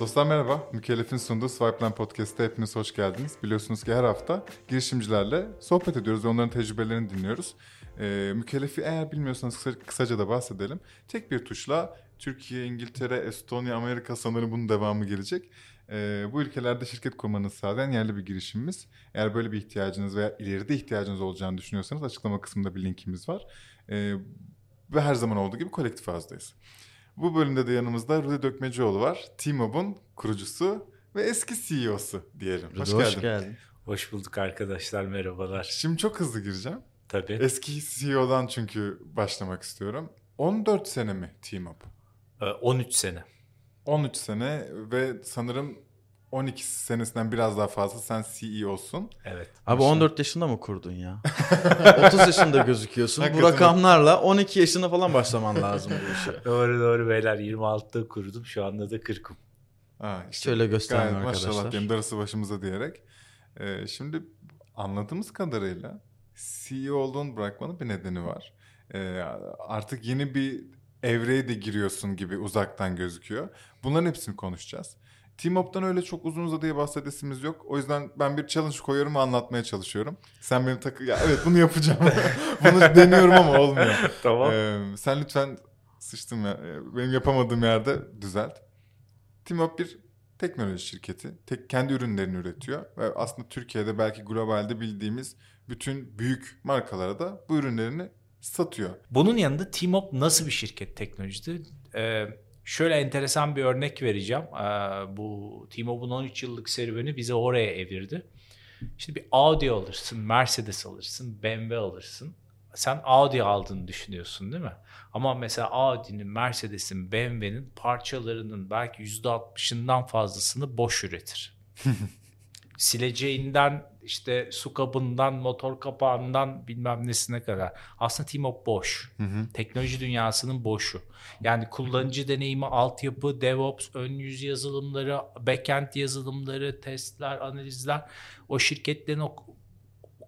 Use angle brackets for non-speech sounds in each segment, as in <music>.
Dostlar merhaba. Mükellef'in sunduğu Swipeline Podcast'te hepiniz hoş geldiniz. Biliyorsunuz ki her hafta girişimcilerle sohbet ediyoruz ve onların tecrübelerini dinliyoruz. Ee, Mükellef'i eğer bilmiyorsanız kısa, kısaca da bahsedelim. Tek bir tuşla Türkiye, İngiltere, Estonya, Amerika sanırım bunun devamı gelecek. Ee, bu ülkelerde şirket kurmanızı sağlayan yerli bir girişimimiz. Eğer böyle bir ihtiyacınız veya ileride ihtiyacınız olacağını düşünüyorsanız açıklama kısmında bir linkimiz var. Ee, ve her zaman olduğu gibi kolektif azdayız. Bu bölümde de yanımızda Rudi Dökmecioğlu var. T-Mobile'un kurucusu ve eski CEO'su diyelim. Hoş, Rudi, hoş geldin. Hoş bulduk arkadaşlar merhabalar. Şimdi çok hızlı gireceğim. Tabii. Eski CEO'dan çünkü başlamak istiyorum. 14 sene mi T-Mobile? 13 sene. 13 sene ve sanırım 12 senesinden biraz daha fazla sen CEO'sun. Evet. Abi Başına. 14 yaşında mı kurdun ya? <laughs> 30 yaşında gözüküyorsun. bu rakamlarla 12 yaşında falan başlaman lazım bu işe. <laughs> doğru doğru beyler 26'da kurdum. Şu anda da 40'ım. Ha, işte Şöyle göstereyim arkadaşlar. Maşallah diyeyim darısı başımıza diyerek. Ee, şimdi anladığımız kadarıyla CEO olduğunu bırakmanın bir nedeni var. Ee, artık yeni bir evreye de giriyorsun gibi uzaktan gözüküyor. Bunların hepsini konuşacağız. Team öyle çok uzun uzadıya bahsedesimiz yok. O yüzden ben bir challenge koyuyorum ve anlatmaya çalışıyorum. Sen benim takı... Ya evet bunu yapacağım. <laughs> bunu deniyorum ama olmuyor. <laughs> tamam. Ee, sen lütfen sıçtım ya. Ee, benim yapamadığım yerde düzelt. Team bir teknoloji şirketi. Tek, kendi ürünlerini üretiyor. Ve aslında Türkiye'de belki globalde bildiğimiz bütün büyük markalara da bu ürünlerini satıyor. Bunun yanında Team nasıl bir şirket teknolojide? Ee, Şöyle enteresan bir örnek vereceğim. Ee, bu T-Mobile'un 13 yıllık serüveni bizi oraya evirdi. Şimdi bir Audi alırsın, Mercedes alırsın, BMW alırsın. Sen Audi aldığını düşünüyorsun değil mi? Ama mesela Audi'nin, Mercedes'in, BMW'nin parçalarının belki %60'ından fazlasını boş üretir. <laughs> Sileceğinden işte su kabından, motor kapağından bilmem nesine kadar. Aslında Team boş. Hı hı. Teknoloji dünyasının boşu. Yani kullanıcı deneyimi, altyapı, DevOps, ön yüz yazılımları, backend yazılımları, testler, analizler o şirketlerin o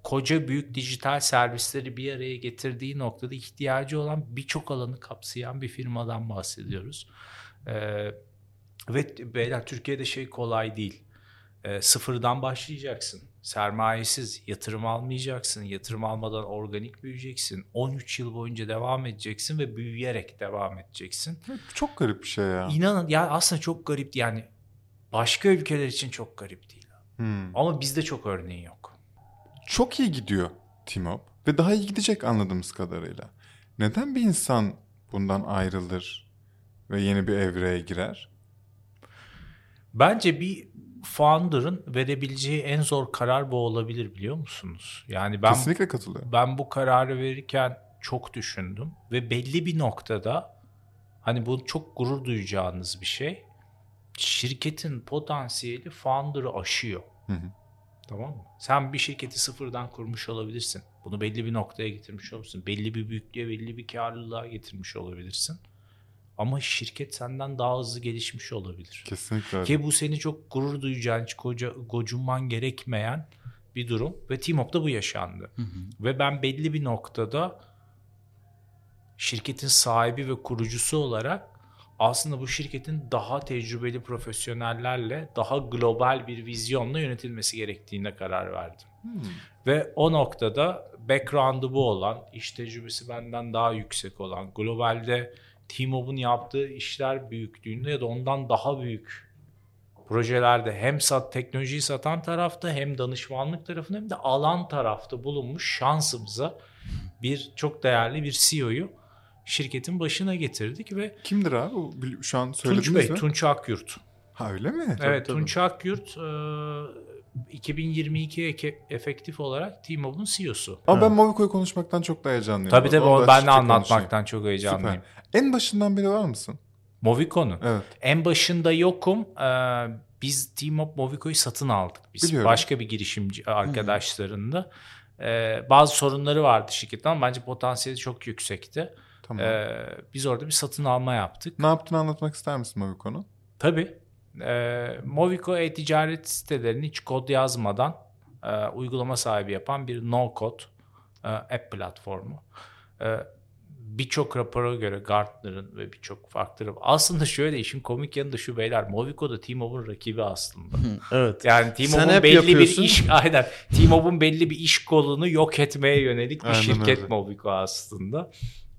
koca büyük dijital servisleri bir araya getirdiği noktada ihtiyacı olan birçok alanı kapsayan bir firmadan bahsediyoruz. Ee, ve beyler Türkiye'de şey kolay değil. Ee, sıfırdan başlayacaksın sermayesiz yatırım almayacaksın. Yatırım almadan organik büyüyeceksin. 13 yıl boyunca devam edeceksin ve büyüyerek devam edeceksin. Çok garip bir şey ya. İnanın ya aslında çok garip yani başka ülkeler için çok garip değil. Hmm. Ama bizde çok örneği yok. Çok iyi gidiyor Timop ve daha iyi gidecek anladığımız kadarıyla. Neden bir insan bundan ayrılır ve yeni bir evreye girer? Bence bir founder'ın verebileceği en zor karar bu olabilir biliyor musunuz? Yani ben Kesinlikle katılıyorum. Ben bu kararı verirken çok düşündüm ve belli bir noktada hani bu çok gurur duyacağınız bir şey. Şirketin potansiyeli founder'ı aşıyor. Hı hı. Tamam mı? Sen bir şirketi sıfırdan kurmuş olabilirsin. Bunu belli bir noktaya getirmiş olabilirsin. Belli bir büyüklüğe, belli bir karlılığa getirmiş olabilirsin. Ama şirket senden daha hızlı gelişmiş olabilir. Kesinlikle Ki bu seni çok gurur duyacağın, hiç koca, gocunman gerekmeyen bir durum. Ve Timok'ta bu yaşandı. Hı hı. Ve ben belli bir noktada şirketin sahibi ve kurucusu olarak aslında bu şirketin daha tecrübeli profesyonellerle daha global bir vizyonla yönetilmesi gerektiğine karar verdim. Hmm. Ve o noktada background'ı bu olan, iş tecrübesi benden daha yüksek olan, globalde T-Mobile'un yaptığı işler büyüklüğünde ya da ondan daha büyük projelerde hem sat teknolojiyi satan tarafta hem danışmanlık tarafında hem de alan tarafta bulunmuş şansımıza bir çok değerli bir CEO'yu şirketin başına getirdik ve kimdir abi? Şu an söylediniz Tunç Bey, mi? Tunç Akyurt. Ha öyle mi? Evet, tabii, Tunç Akyurt 2022 efektif olarak T-Mobile'un CEO'su. Ama ben Movico'yu konuşmaktan çok da heyecanlıyım. Tabii tabii onu ben de anlatmaktan konuşayım. çok heyecanlıyım. Süper. En başından beri var mısın? Movico'nun. Evet. En başında yokum. Ee, biz T-Mob Movico'yu satın aldık. Biz Biliyorum. başka bir girişimci arkadaşlarında. Ee, bazı sorunları vardı şirketten ama bence potansiyeli çok yüksekti. Tamam. Ee, biz orada bir satın alma yaptık. Ne yaptığını anlatmak ister misin Movico'nun? Tabii. E, Movico e-ticaret sitelerini hiç kod yazmadan e, uygulama sahibi yapan bir no code e, app platformu. E, birçok rapora göre Gartner'ın ve birçok farklı aslında şöyle işin komik yanı da şu beyler Movico da T-Mobile'ın rakibi aslında. Evet. Yani T-Mobile'un belli yapıyorsun. bir iş <laughs> aynen T-Mobile'un belli bir iş kolunu yok etmeye yönelik bir aynen şirket öyle. Movico aslında.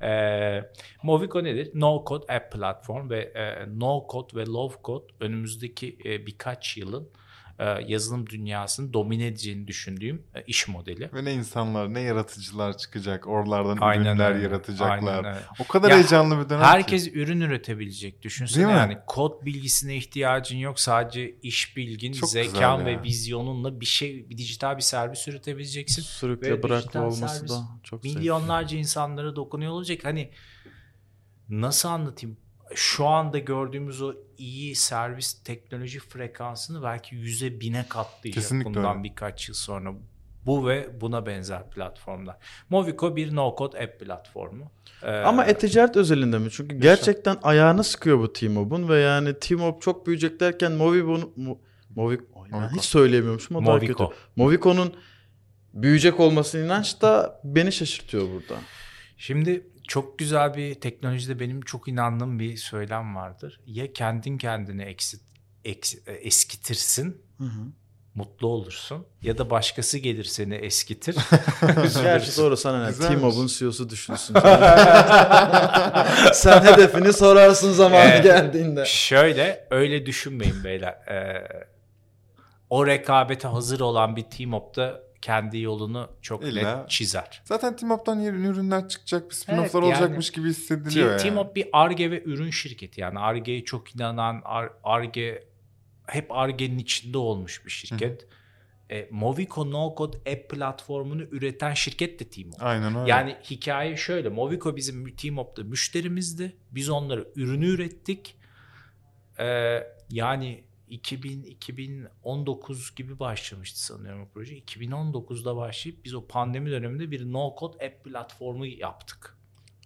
Ee, Movico nedir? No Code App Platform ve e, No Code ve Low Code önümüzdeki e, birkaç yılın e, yazılım dünyasını domine edeceğini düşündüğüm e, iş modeli. Ve ne insanlar ne yaratıcılar çıkacak oralardan Aynen ürünler öyle. yaratacaklar. Aynen O kadar ya, heyecanlı bir dönem Herkes ki. ürün üretebilecek. Düşünsene yani kod bilgisine ihtiyacın yok. Sadece iş bilgin, Çok zekan ve vizyonunla bir şey bir dijital bir servis üretebileceksin. Sürükle bırakma olması da çok milyonlarca zevkli. insanlara dokunuyor olacak. Hani nasıl anlatayım? Şu anda gördüğümüz o iyi servis teknoloji frekansını belki yüze bine katlayacak Kesinlikle bundan öyle. birkaç yıl sonra. Bu ve buna benzer platformlar. Movico bir no-code app platformu. Ee, Ama e-ticaret özelinde mi? Çünkü gerçekten yaşa. ayağını sıkıyor bu T-Mobile'un ve yani T-Mob çok büyüyecek derken Movico'nun Movico, Movico. hiç söyleyemiyormuşum o Movico. kötü. Movico'nun büyüyecek olmasına inanç da beni şaşırtıyor burada. Şimdi çok güzel bir teknolojide benim çok inandığım bir söylem vardır. Ya kendin kendini eksit, eks, e, eskitirsin. Hı hı. Mutlu olursun. Ya da başkası gelir seni eskitir. <laughs> Gerçi doğru sana ne? T-Mobile'un CEO'su düşünsün. <laughs> Sen hedefini sorarsın zamanı ee, geldiğinde. Şöyle öyle düşünmeyin beyler. Ee, o rekabete hazır olan bir T-Mobile'da kendi yolunu çok İlla. net çizer. Zaten Timop'tan yeni ürünler çıkacak, bir spin-off'lar evet, yani, olacakmış gibi hissediliyor yani. Timop bir ARGE ve ürün şirketi yani ARGE'ye çok inanan, ARGE hep ARGE'nin içinde olmuş bir şirket. E, Movico No Code App platformunu üreten şirket de Timop. Aynen öyle. Yani hikaye şöyle. Movico bizim Timop'ta müşterimizdi. Biz onlara ürünü ürettik. Ee, yani 2000 2019 gibi başlamıştı sanıyorum o proje. 2019'da başlayıp biz o pandemi döneminde bir no code app platformu yaptık.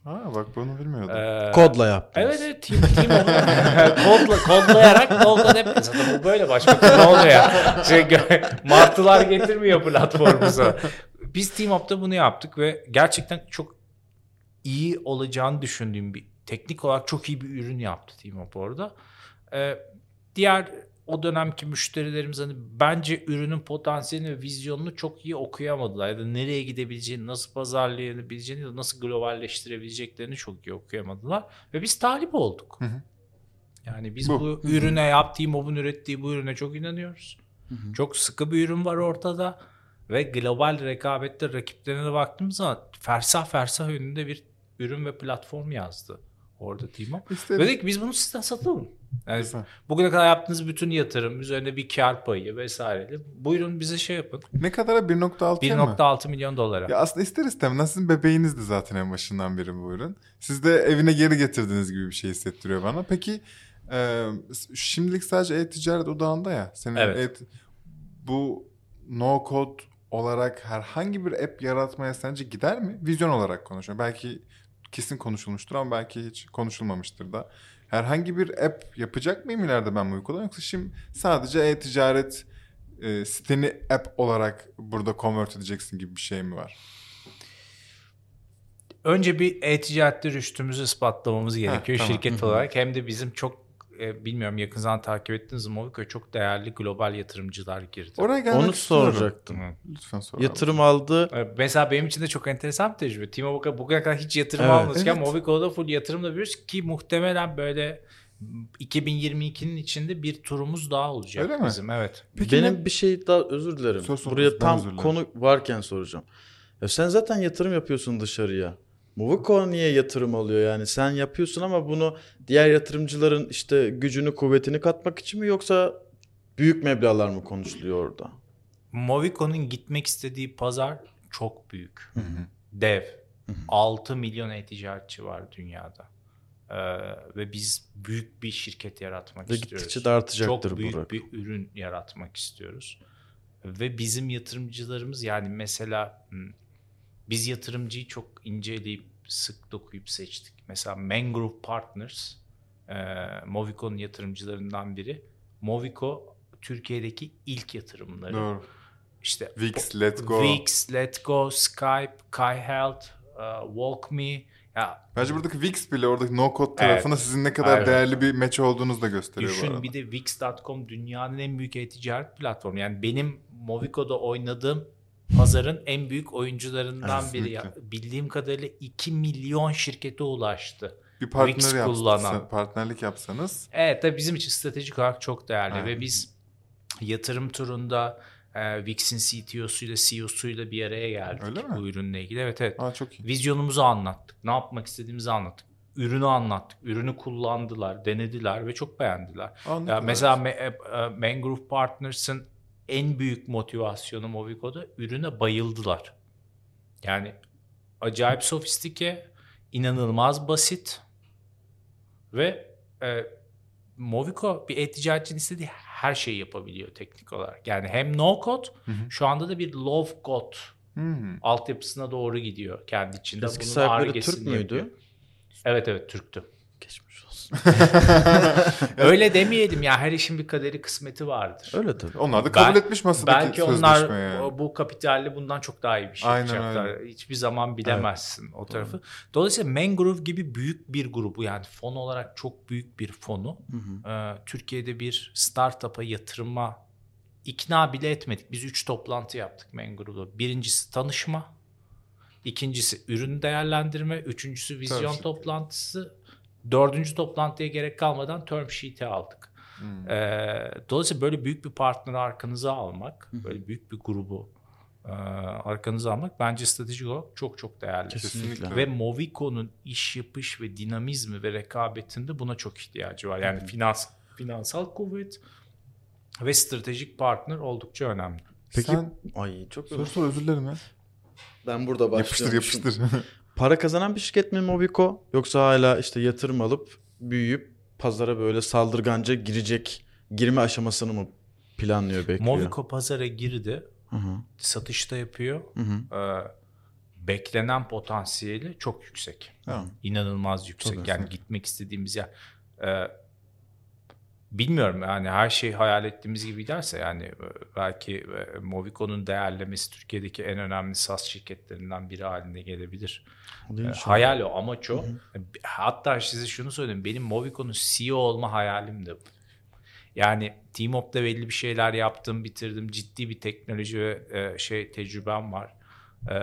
Ha bak bunu bilmiyordum. Ee, Kodla yaptınız. Evet evet team, team <laughs> Kodla, kodlayarak no code app. Zaten bu böyle başka ne oluyor ya. Şey, <laughs> martılar getirmiyor platformuza. Biz Team Up'ta bunu yaptık ve gerçekten çok iyi olacağını düşündüğüm bir teknik olarak çok iyi bir ürün yaptı Team Up orada. Ee, diğer o dönemki müşterilerimiz hani bence ürünün potansiyelini ve vizyonunu çok iyi okuyamadılar. Ya da nereye gidebileceğini, nasıl pazarlayabileceğini ya da nasıl globalleştirebileceklerini çok iyi okuyamadılar. Ve biz talip olduk. Hı hı. Yani biz bu, bu ürüne yaptığı, Mob'un ürettiği bu ürüne çok inanıyoruz. Hı hı. Çok sıkı bir ürün var ortada. Ve global rekabette rakiplerine de baktığımız zaman fersah fersah önünde bir ürün ve platform yazdı orada Timo. İşte, Dedik biz bunu sizden satalım. Yani bugüne kadar yaptığınız bütün yatırım üzerine bir kar payı vesaire. Buyurun bize şey yapın. Ne kadara 1.6 1.6 milyon dolara. Ya aslında ister istemez sizin bebeğinizdi zaten en başından beri bu ürün. Siz de evine geri getirdiğiniz gibi bir şey hissettiriyor bana. Peki e, şimdilik sadece e-ticaret odağında ya. Senin evet. E, bu no code olarak herhangi bir app yaratmaya sence gider mi? Vizyon olarak konuşuyorum. Belki kesin konuşulmuştur ama belki hiç konuşulmamıştır da. Herhangi bir app yapacak mıyım ileride ben bu uygulamayı yoksa şimdi sadece e-ticaret e, siteni app olarak burada convert edeceksin gibi bir şey mi var? Önce bir e-ticarette rüştümüzü ispatlamamız gerekiyor ha, tamam. şirket olarak. Hem de bizim çok e, bilmiyorum yakın zaman takip ettiniz mi Movico'ya çok değerli global yatırımcılar girdi. Oraya gelmek Onu soracaktım. Hı. Lütfen sor. Yatırım aldı. E, mesela benim için de çok enteresan bir tecrübe. Timo Boka bugüne kadar hiç yatırım evet. almamışken evet. Movico'da full yatırımla biliyoruz ki muhtemelen böyle 2022'nin içinde bir turumuz daha olacak Öyle bizim. Mi? Evet. Peki Benim ne? bir şey daha özür dilerim. Söz Buraya tam konu varken soracağım. Ya sen zaten yatırım yapıyorsun dışarıya. Movico niye yatırım alıyor yani? Sen yapıyorsun ama bunu diğer yatırımcıların işte gücünü, kuvvetini katmak için mi yoksa büyük meblağlar mı konuşuluyor orada? Movico'nun gitmek istediği pazar çok büyük. Hı hı. Dev. Hı hı. 6 milyon e-ticaretçi var dünyada. Ee, ve biz büyük bir şirket yaratmak ve istiyoruz. Gittikçe de artacaktır Çok büyük Burak. bir ürün yaratmak istiyoruz. Ve bizim yatırımcılarımız yani mesela hmm, biz yatırımcıyı çok inceleyip sık dokuyup seçtik. Mesela Mangrove Partners e, Movico'nun yatırımcılarından biri. Movico Türkiye'deki ilk yatırımları. Doğru. işte Wix, Let Go. Wix, Let Go, Skype, Kai Health, uh, WalkMe. Ya, Bence buradaki Wix bile oradaki no code tarafında evet. sizin ne kadar evet. değerli bir match olduğunuzu da gösteriyor Düşün, bu arada. bir de Wix.com dünyanın en büyük e-ticaret platformu. Yani benim Movico'da oynadığım pazarın en büyük oyuncularından biri. Ya, bildiğim kadarıyla 2 milyon şirkete ulaştı. Bir partner kullanan. partnerlik yapsanız. Evet tabii bizim için stratejik olarak çok değerli evet. ve biz yatırım turunda e, Wix'in CTO'suyla CEO'suyla bir araya geldik Öyle mi? bu ürünle ilgili. Evet evet. Aa, çok iyi. Vizyonumuzu anlattık. Ne yapmak istediğimizi anlattık. Ürünü anlattık. Ürünü kullandılar, denediler ve çok beğendiler. Anladım. Ya mesela Me- e, Mangrove Partners'ın en büyük motivasyonu Movico'da ürüne bayıldılar. Yani acayip sofistike, inanılmaz basit ve e, Movico bir e-ticaretçinin istediği her şeyi yapabiliyor teknik olarak. Yani hem no code hı hı. şu anda da bir low code hı altyapısına doğru gidiyor kendi içinde. Eski sahipleri Türk müydü? Yapıyor. Evet evet Türktü. <laughs> Öyle demeyelim ya her işin bir kaderi kısmeti vardır. Öyle tabii. Onlar da kabul ben, etmiş masadaki Belki onlar yani. bu kapitalle bundan çok daha iyi bir şey aynen, yapacaklar. Aynen. Hiçbir zaman bilemezsin evet. o tarafı. Hı. Dolayısıyla Mangrove gibi büyük bir grubu yani fon olarak çok büyük bir fonu hı hı. E, Türkiye'de bir startup'a yatırıma ikna bile etmedik. Biz üç toplantı yaptık Mangrove'da. Birincisi tanışma. İkincisi ürün değerlendirme, üçüncüsü vizyon Tabii. toplantısı, Dördüncü toplantıya gerek kalmadan term sheet'i aldık. Hmm. Ee, dolayısıyla böyle büyük bir partner arkanıza almak, hmm. böyle büyük bir grubu e, arkanıza almak bence stratejik olarak çok çok değerli. Kesinlikle. Ve Movico'nun iş yapış ve dinamizmi ve rekabetinde buna çok ihtiyacı var. Yani hmm. finans finansal kuvvet ve stratejik partner oldukça önemli. Peki Sen, ay çok sor sor özür dilerim ya. Ben burada başlıyorum. Yapıştır yapıştır. <laughs> Para kazanan bir şirket mi Mobico yoksa hala işte yatırım alıp büyüyüp pazara böyle saldırganca girecek girme aşamasını mı planlıyor bekliyor? Mobico pazara girdi. Hı-hı. Satışta yapıyor. Ee, beklenen potansiyeli çok yüksek. Hı. İnanılmaz yüksek. Tabii yani gitmek istediğimiz yer. Ee, bilmiyorum yani her şey hayal ettiğimiz gibi giderse yani e, belki e, Movico'nun değerlemesi Türkiye'deki en önemli SaaS şirketlerinden biri haline gelebilir. E, hayal o amaç o. Hı hı. Hatta size şunu söyleyeyim benim Movico'nun CEO olma hayalim de bu. Yani Teamop'ta belli bir şeyler yaptım, bitirdim. Ciddi bir teknoloji ve e, şey tecrübem var. E,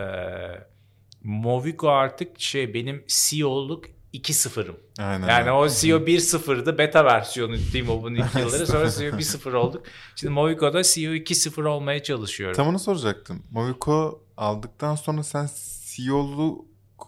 Movico artık şey benim CEO'luk 2-0'ım. Aynen. Yani o CEO 1-0'dı beta versiyonu T-Mobile'ın ilk <laughs> yılları. Sonra CEO 1-0 olduk. Şimdi Movico'da CEO 2-0 olmaya çalışıyorum. Tam onu soracaktım. Movico aldıktan sonra sen CEO'lu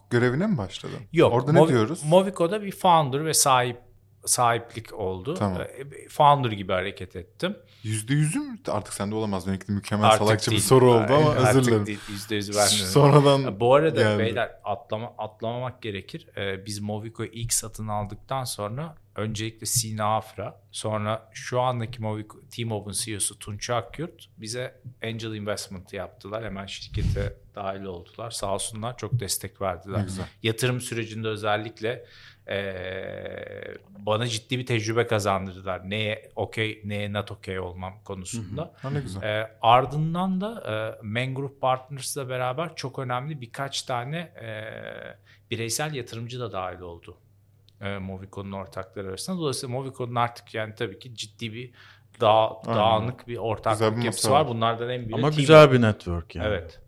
görevine mi başladın? Yok. Orada Movi- ne diyoruz? Movico'da bir founder ve sahip sahiplik oldu. Tamam. Ee, founder gibi hareket ettim. Yüzde yüzü mü? Artık sende olamaz. Benimki mükemmel artık salakça değil. bir soru oldu ama artık özür dilerim. Değil, yüzde yüzü vermiyorum. Sonradan Bu arada geldi. beyler atlama, atlamamak gerekir. Ee, biz Movico'yu ilk satın aldıktan sonra öncelikle Sina Afra sonra şu andaki Movico, T-Mobile'ın CEO'su Tunç Akyurt bize angel investment yaptılar. Hemen şirkete dahil oldular. Sağ olsunlar çok destek verdiler. Yatırım sürecinde özellikle e, bana ciddi bir tecrübe kazandırdılar. Neye okey, neye not okey olmam konusunda. Hı hı. Ne güzel. E, ardından da e, Mangrove Partners'la beraber çok önemli birkaç tane e, bireysel yatırımcı da dahil oldu. E, Movico'nun ortakları arasında. Dolayısıyla Movico'nun artık yani tabii ki ciddi bir dağ, dağınık bir ortaklık bir yapısı var. Bunlardan en büyük. Ama güzel bir network yani. Evet.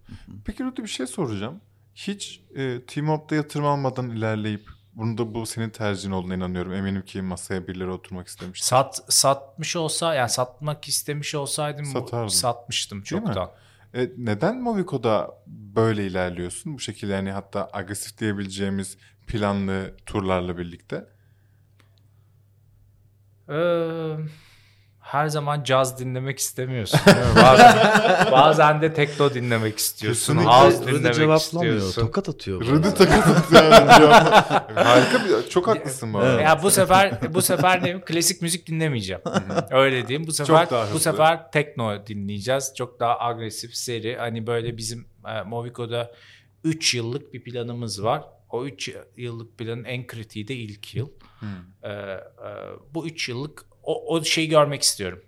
Peki Rudy bir şey soracağım. Hiç e, Team yatırım almadan ilerleyip bunu da bu senin tercihin olduğuna inanıyorum. Eminim ki masaya birileri oturmak istemiş. Sat satmış olsa yani satmak istemiş olsaydım Satardım. satmıştım çoktan. E, neden Movico'da böyle ilerliyorsun? Bu şekilde yani hatta agresif diyebileceğimiz planlı turlarla birlikte. Eee her zaman caz dinlemek istemiyorsun. bazen, <laughs> bazen de tekno dinlemek istiyorsun. House dinlemek cevaplamıyor. istiyorsun. Tokat atıyor. Rıdı tokat atıyor. Harika bir çok haklısın bu arada. Ya bu sefer bu sefer ne klasik müzik dinlemeyeceğim. Öyle diyeyim. Bu sefer bu sefer tekno dinleyeceğiz. Çok daha agresif seri. Hani böyle bizim e, Movico'da 3 yıllık bir planımız var. O 3 yıllık planın en kritiği de ilk yıl. Hmm. Ee, e, bu 3 yıllık o, o şeyi görmek istiyorum.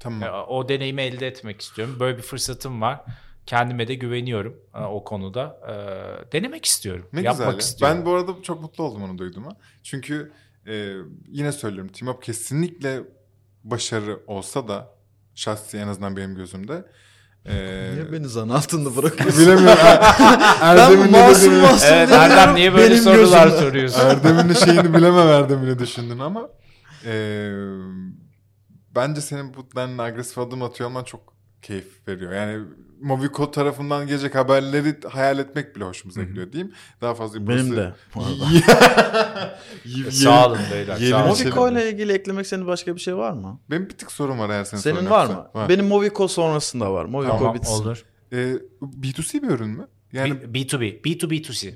Tamam. O deneyimi elde etmek istiyorum. Böyle bir fırsatım var. Kendime de güveniyorum e, o konuda. E, denemek istiyorum. Ne yapmak güzel istiyorum. Ben bu arada çok mutlu oldum onu duyduğuma. Çünkü e, yine söylüyorum Team Up kesinlikle başarı olsa da şahsi en azından benim gözümde ee, niye beni zan altında bırakıyorsun? Bilemiyorum. <laughs> Erdem'in ben masum ne masum evet, Erdem niye böyle benim sorular gözümde. soruyorsun? Erdem'in şeyini bilemem Erdem'in düşündün ama e, bence senin bu denli agresif adım atıyor ama çok keyif veriyor. Yani Movico tarafından gelecek haberleri hayal etmek bile hoşumuza gidiyor diyeyim. Daha fazla Benim de. <laughs> sağ olun beyler. Sağ olun. Movico ile ilgili eklemek senin başka bir şey var mı? Benim bir tık sorum var eğer senin Senin var mı? Var. Benim Movico sonrasında var. Movico tamam, bitsin. olur. Ee, B2C bir ürün mü? Yani B2B. B2B2C.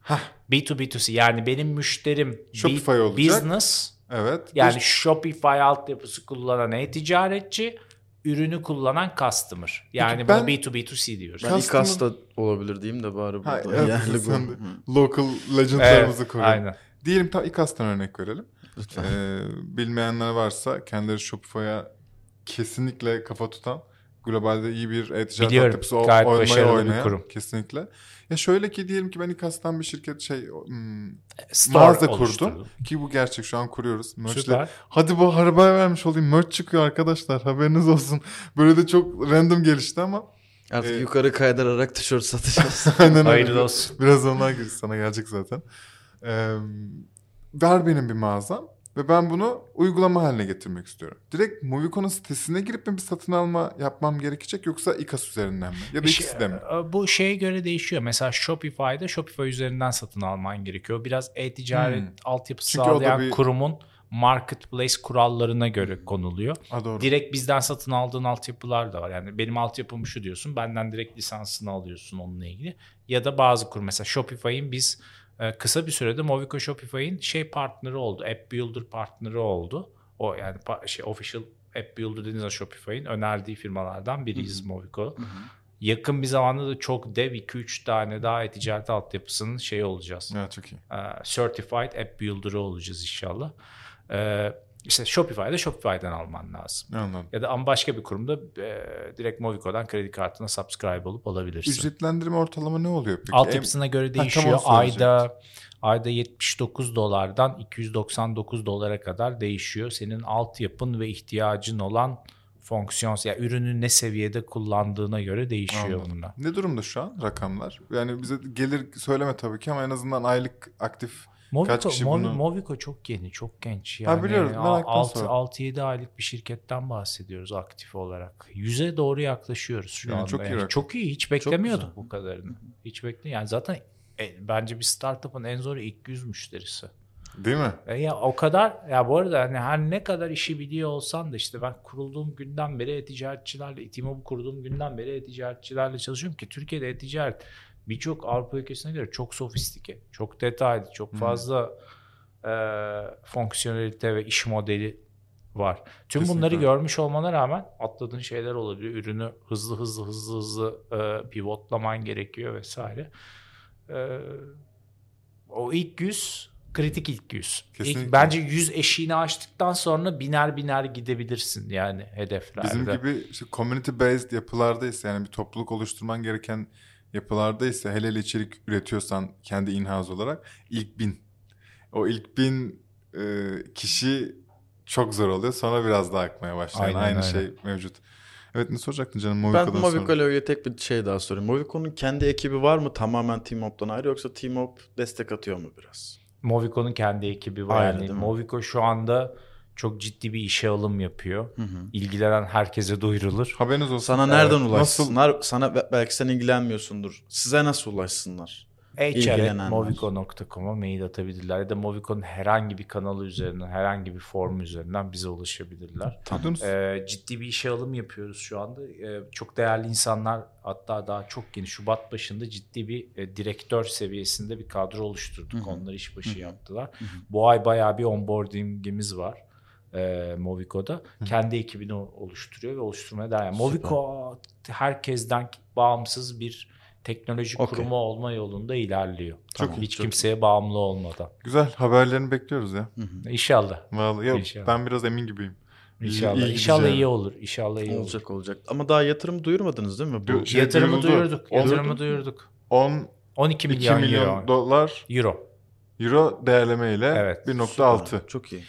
Hah. B2B2C yani benim müşterim Shopify olacak. business. Evet. Yani Shopify altyapısı kullanan e-ticaretçi ürünü kullanan customer. Yani ben, buna B2B2C diyoruz. Ben customer... İKAS'ta olabilir diyeyim de bari burada. Ha, evet, yerli sen de local legendlarımızı evet. Aynen. Diyelim tam İKAS'tan örnek verelim. Lütfen. Ee, bilmeyenler varsa kendileri Shopify'a kesinlikle kafa tutan globalde iyi bir e-ticaret altyapısı olmayı oynayan kurum. kesinlikle. Ya şöyle ki diyelim ki ben İKAS'tan bir şirket şey hmm, mağaza kurdum. Ki bu gerçek şu an kuruyoruz. Merch'le. Hadi bu arabaya vermiş olayım. Merch çıkıyor arkadaşlar haberiniz olsun. Böyle de çok random gelişti ama. Artık ee, yukarı kaydırarak tişört satacağız. <laughs> Aynen Hayırlı olsun. Biraz onlar girişi sana gelecek zaten. Ee, ver benim bir mağazam. Ve ben bunu uygulama haline getirmek istiyorum. Direkt Movico'nun sitesine girip mi bir satın alma yapmam gerekecek yoksa İKAS üzerinden mi? Ya da şey, ikisi de mi? E, bu şeye göre değişiyor. Mesela Shopify'da Shopify üzerinden satın alman gerekiyor. Biraz e-ticaret hmm. altyapısı Çünkü sağlayan bir... kurumun marketplace kurallarına göre konuluyor. Ha, doğru. Direkt bizden satın aldığın altyapılar da var. Yani benim altyapım şu diyorsun. Benden direkt lisansını alıyorsun onunla ilgili. Ya da bazı kurum mesela Shopify'in biz kısa bir sürede Movico Shopify'in şey partneri oldu. App Builder partneri oldu. O yani şey official App Builder dediğiniz Shopify'in önerdiği firmalardan biriyiz Hı-hı. Movico. Hı-hı. Yakın bir zamanda da çok dev 2-3 tane daha e-ticaret altyapısının şey olacağız. Evet çok iyi. Ee, certified App Builder'ı olacağız inşallah. Ee, işte Shopify'da Shopify'dan alman lazım. Anladım. Ya da ama başka bir kurumda e, direkt Movico'dan kredi kartına subscribe olup alabilirsin. Ücretlendirme ortalama ne oluyor peki? Altyapısına göre değişiyor. Ha, ayda ayda 79 dolardan 299 dolara kadar değişiyor. Senin altyapın ve ihtiyacın olan fonksiyon ya yani ürünü ne seviyede kullandığına göre değişiyor Anladım. bunlar. Ne durumda şu an rakamlar? Yani bize gelir söyleme tabii ki ama en azından aylık aktif Movico, Kaç kişi Movi, bunu... Movico çok yeni, çok genç. Yani ha biliyoruz. 6-7 aylık bir şirketten bahsediyoruz aktif olarak. Yüze doğru yaklaşıyoruz şu yani anda. Çok iyi, yani. çok iyi. Hiç beklemiyorduk bu kadarını. Hiç bekle. Yani zaten e, bence bir startup'ın en zoru ilk yüz müşterisi. Değil mi? E ya o kadar ya bu arada hani her ne kadar işi biliyor olsan da işte ben kurulduğum günden beri e-ticaretçilerle, İTİMOB'u kurduğum günden beri e-ticaretçilerle çalışıyorum ki Türkiye'de e-ticaret birçok Avrupa ülkesine göre çok sofistike, çok detaylı, çok fazla hmm. e, fonksiyonelite ve iş modeli var. Tüm Kesinlikle. bunları görmüş olmana rağmen atladığın şeyler olabiliyor. Ürünü hızlı hızlı hızlı hızlı e, pivotlaman gerekiyor vesaire. E, o ilk yüz kritik ilk yüz. İlk, bence yüz eşiğini açtıktan sonra biner biner gidebilirsin yani hedeflerde. Bizim gibi işte community based yapılardaysa yani bir topluluk oluşturman gereken yapılarda ise hele hele içerik üretiyorsan kendi in-house olarak ilk bin. O ilk bin e, kişi çok zor oluyor. Sonra biraz daha akmaya başlıyor. Aynen, Aynı aynen. şey mevcut. Evet ne soracaktın canım Movico'dan Ben Movico ile tek bir şey daha sorayım. Movico'nun kendi ekibi var mı tamamen Teamop'tan ayrı yoksa Teamop destek atıyor mu biraz? Movico'nun kendi ekibi var. Aynen, yani Movico şu anda çok ciddi bir işe alım yapıyor. Hı hı. İlgilenen herkese duyurulur. Haberiniz olsun. Sana nereden evet. ulaşsınlar? Nasıl? Sana belki sen ilgilenmiyorsundur. Size nasıl ulaşsınlar? hr.movico.com'a mail atabilirler ya da Movico'nun herhangi bir kanalı üzerinden, herhangi bir form üzerinden bize ulaşabilirler. Tamam. Ee, ciddi bir işe alım yapıyoruz şu anda. Ee, çok değerli insanlar hatta daha çok yeni Şubat başında ciddi bir e, direktör seviyesinde bir kadro oluşturduk. Hı-hı. Onlar iş başı Hı-hı. yaptılar. Hı-hı. Bu ay bayağı bir onboardingimiz var e, Movico'da. Hı. Kendi ekibini oluşturuyor ve oluşturmaya devam ediyor. Movico herkesten bağımsız bir teknoloji okay. kurumu olma yolunda ilerliyor. Çok tamam. Hiç çok kimseye iyi. bağımlı olmadan. Güzel haberlerini bekliyoruz ya. Hı hı. İnşallah. Vallahi yok, İnşallah. ben biraz emin gibiyim. İnşallah. İyi İnşallah iyi olur. İnşallah iyi olacak olur. olacak. Ama daha yatırım duyurmadınız değil mi? Bu şey, yatırımı duyurduk. Yatırımı duyurduk. 10 12 milyon, milyon euro. dolar euro. Euro değerleme ile evet, 1.6. Çok iyi.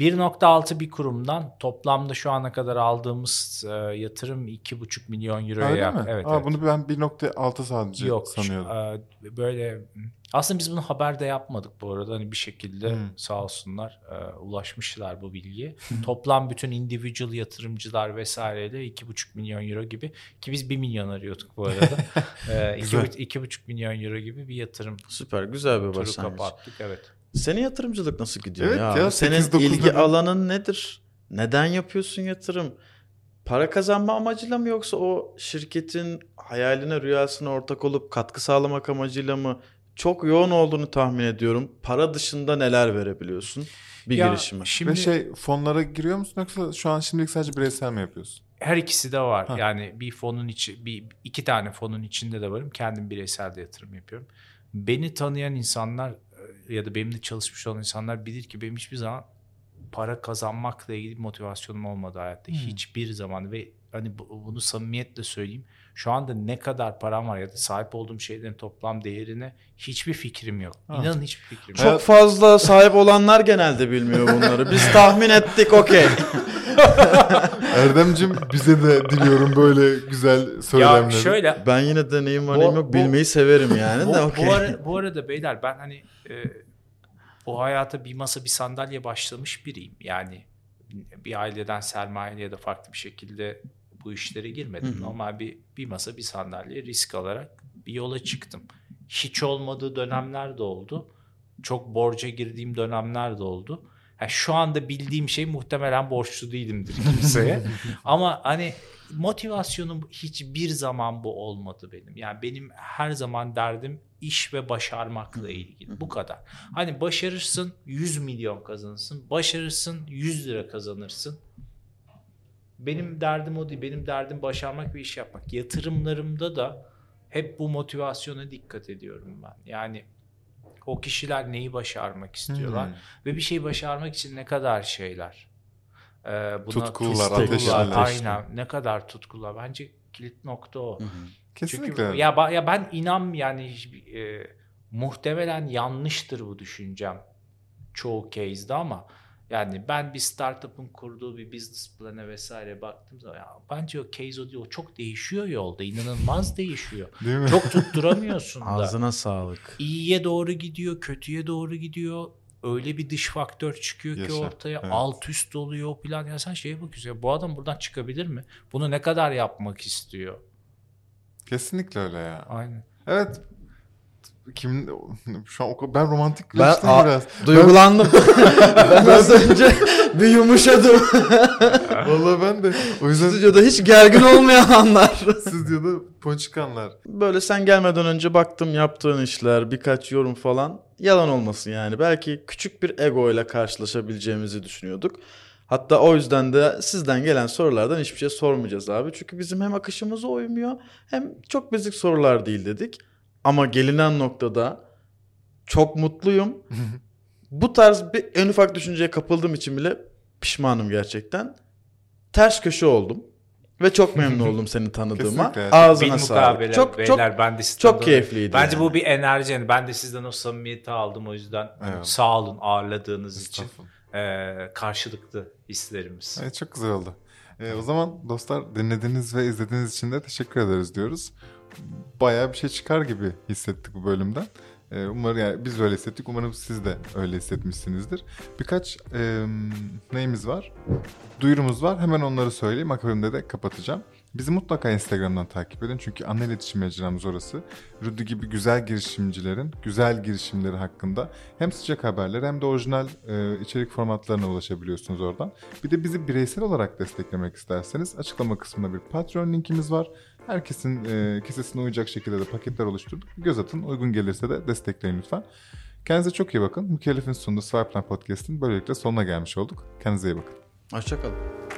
1.6 bir kurumdan toplamda şu ana kadar aldığımız e, yatırım 2.5 milyon euroya. Öyle mi? Evet, Aa, evet. Bunu ben 1.6 sadece Yok, sanıyordum. E, böyle aslında biz bunu haberde yapmadık bu arada. Hani bir şekilde hmm. sağ olsunlar e, ulaşmışlar bu bilgiye. <laughs> Toplam bütün individual yatırımcılar vesaireyle 2,5 milyon euro gibi ki biz 1 milyon arıyorduk bu arada. <laughs> e, 2,5 milyon euro gibi bir yatırım. Süper güzel bir başlangıç. kapattık evet. Senin yatırımcılık nasıl gidiyor evet ya? ya Senin ilgi alanın nedir? Neden yapıyorsun yatırım? Para kazanma amacıyla mı yoksa o şirketin hayaline, rüyasına ortak olup katkı sağlamak amacıyla mı? Çok yoğun olduğunu tahmin ediyorum. Para dışında neler verebiliyorsun bir ya, girişime? Şimdi... Ve şey fonlara giriyor musun yoksa şu an şimdilik sadece bireysel mi yapıyorsun? Her ikisi de var. Ha. Yani bir fonun içi, bir iki tane fonun içinde de varım. Kendim bireysel de yatırım yapıyorum. Beni tanıyan insanlar ya da benimle çalışmış olan insanlar bilir ki benim hiçbir zaman para kazanmakla ilgili bir motivasyonum olmadı hayatta. Hmm. Hiçbir zaman ve hani bunu samimiyetle söyleyeyim. Şu anda ne kadar param var ya da sahip olduğum şeylerin toplam değerine hiçbir fikrim yok. Ha. İnanın hiçbir fikrim yok. Çok fazla sahip olanlar genelde bilmiyor bunları. Biz tahmin ettik okey. <laughs> <laughs> Erdemcim bize de diliyorum böyle güzel söylemleri. Ya şöyle. Ben yine deneyim var yok bu, bilmeyi severim yani bu, de okey. Bu, ara, bu arada beyler ben hani e, bu hayata bir masa bir sandalye başlamış biriyim. Yani bir aileden sermaye ya da farklı bir şekilde bu işlere girmedim. Hı-hı. Normal bir bir masa bir sandalye risk alarak bir yola çıktım. Hiç olmadığı dönemler de oldu. Çok borca girdiğim dönemler de oldu. Yani şu anda bildiğim şey muhtemelen borçlu değilimdir kimseye. <laughs> Ama hani motivasyonum hiçbir zaman bu olmadı benim. Yani benim her zaman derdim iş ve başarmakla ilgili. Bu kadar. Hani başarırsın 100 milyon kazanırsın. Başarırsın 100 lira kazanırsın. Benim derdim o değil. Benim derdim başarmak ve iş yapmak. Yatırımlarımda da hep bu motivasyona dikkat ediyorum ben. Yani o kişiler neyi başarmak istiyorlar hmm. ve bir şey başarmak için ne kadar şeyler e, buna tutkular, ateşler. Aynen. Ne kadar tutkular. Bence kilit nokta o. Hı hı. Kesinlikle. Çünkü ya, ya ben inan yani e, muhtemelen yanlıştır bu düşüncem çoğu case'de ama yani ben bir startup'ın kurduğu bir business plan'e vesaire baktım zaman ya bence o case o o çok değişiyor yolda inanılmaz <laughs> değişiyor. Değil mi? Çok tutturamıyorsun da. Ağzına sağlık. İyiye doğru gidiyor, kötüye doğru gidiyor öyle bir dış faktör çıkıyor Yaşa, ki ortaya evet. alt üst oluyor plan. Ya sen şeye bakıyorsun ya bu adam buradan çıkabilir mi? Bunu ne kadar yapmak istiyor? Kesinlikle öyle ya. Aynen. Evet kim şu an o ben romantikleştim ben, biraz. Duygulandım. <laughs> ben az önce bir yumuşadım. Vallahi ben de. O yüzden stüdyoda hiç gergin olmayan anlar. stüdyoda ponçik anlar. Böyle sen gelmeden önce baktım yaptığın işler, birkaç yorum falan. Yalan olmasın yani. Belki küçük bir ego ile karşılaşabileceğimizi düşünüyorduk. Hatta o yüzden de sizden gelen sorulardan hiçbir şey sormayacağız abi. Çünkü bizim hem akışımıza uymuyor hem çok bezik sorular değil dedik. Ama gelinen noktada çok mutluyum. <laughs> Bu tarz bir en ufak düşünceye kapıldığım için bile pişmanım gerçekten. Ters köşe oldum. Ve çok memnun oldum <laughs> seni tanıdığıma. Ağzına sağlık. Çok beyler, çok ben de çok keyifliydi. Bence yani. bu bir enerji. Yani ben de sizden o samimiyeti aldım o yüzden. Evet. Sağ olun ağırladığınız için. Ee, karşılıklı hislerimiz. Evet, çok güzel oldu. Ee, o zaman dostlar dinlediğiniz ve izlediğiniz için de teşekkür ederiz diyoruz bayağı bir şey çıkar gibi hissettik bu bölümden. Ee, umarım yani biz öyle hissettik. Umarım siz de öyle hissetmişsinizdir. Birkaç e, neyimiz var? Duyurumuz var. Hemen onları söyleyeyim. Akabinde de kapatacağım. Bizi mutlaka Instagram'dan takip edin. Çünkü ana iletişim mecramız orası. Rudy gibi güzel girişimcilerin güzel girişimleri hakkında hem sıcak haberler hem de orijinal e, içerik formatlarına ulaşabiliyorsunuz oradan. Bir de bizi bireysel olarak desteklemek isterseniz açıklama kısmında bir Patreon linkimiz var. Herkesin e, kesesine uyacak şekilde de paketler oluşturduk. Göz atın. Uygun gelirse de destekleyin lütfen. Kendinize çok iyi bakın. Mükellef'in sunduğu Swipeline Podcast'in böylelikle sonuna gelmiş olduk. Kendinize iyi bakın. Hoşçakalın.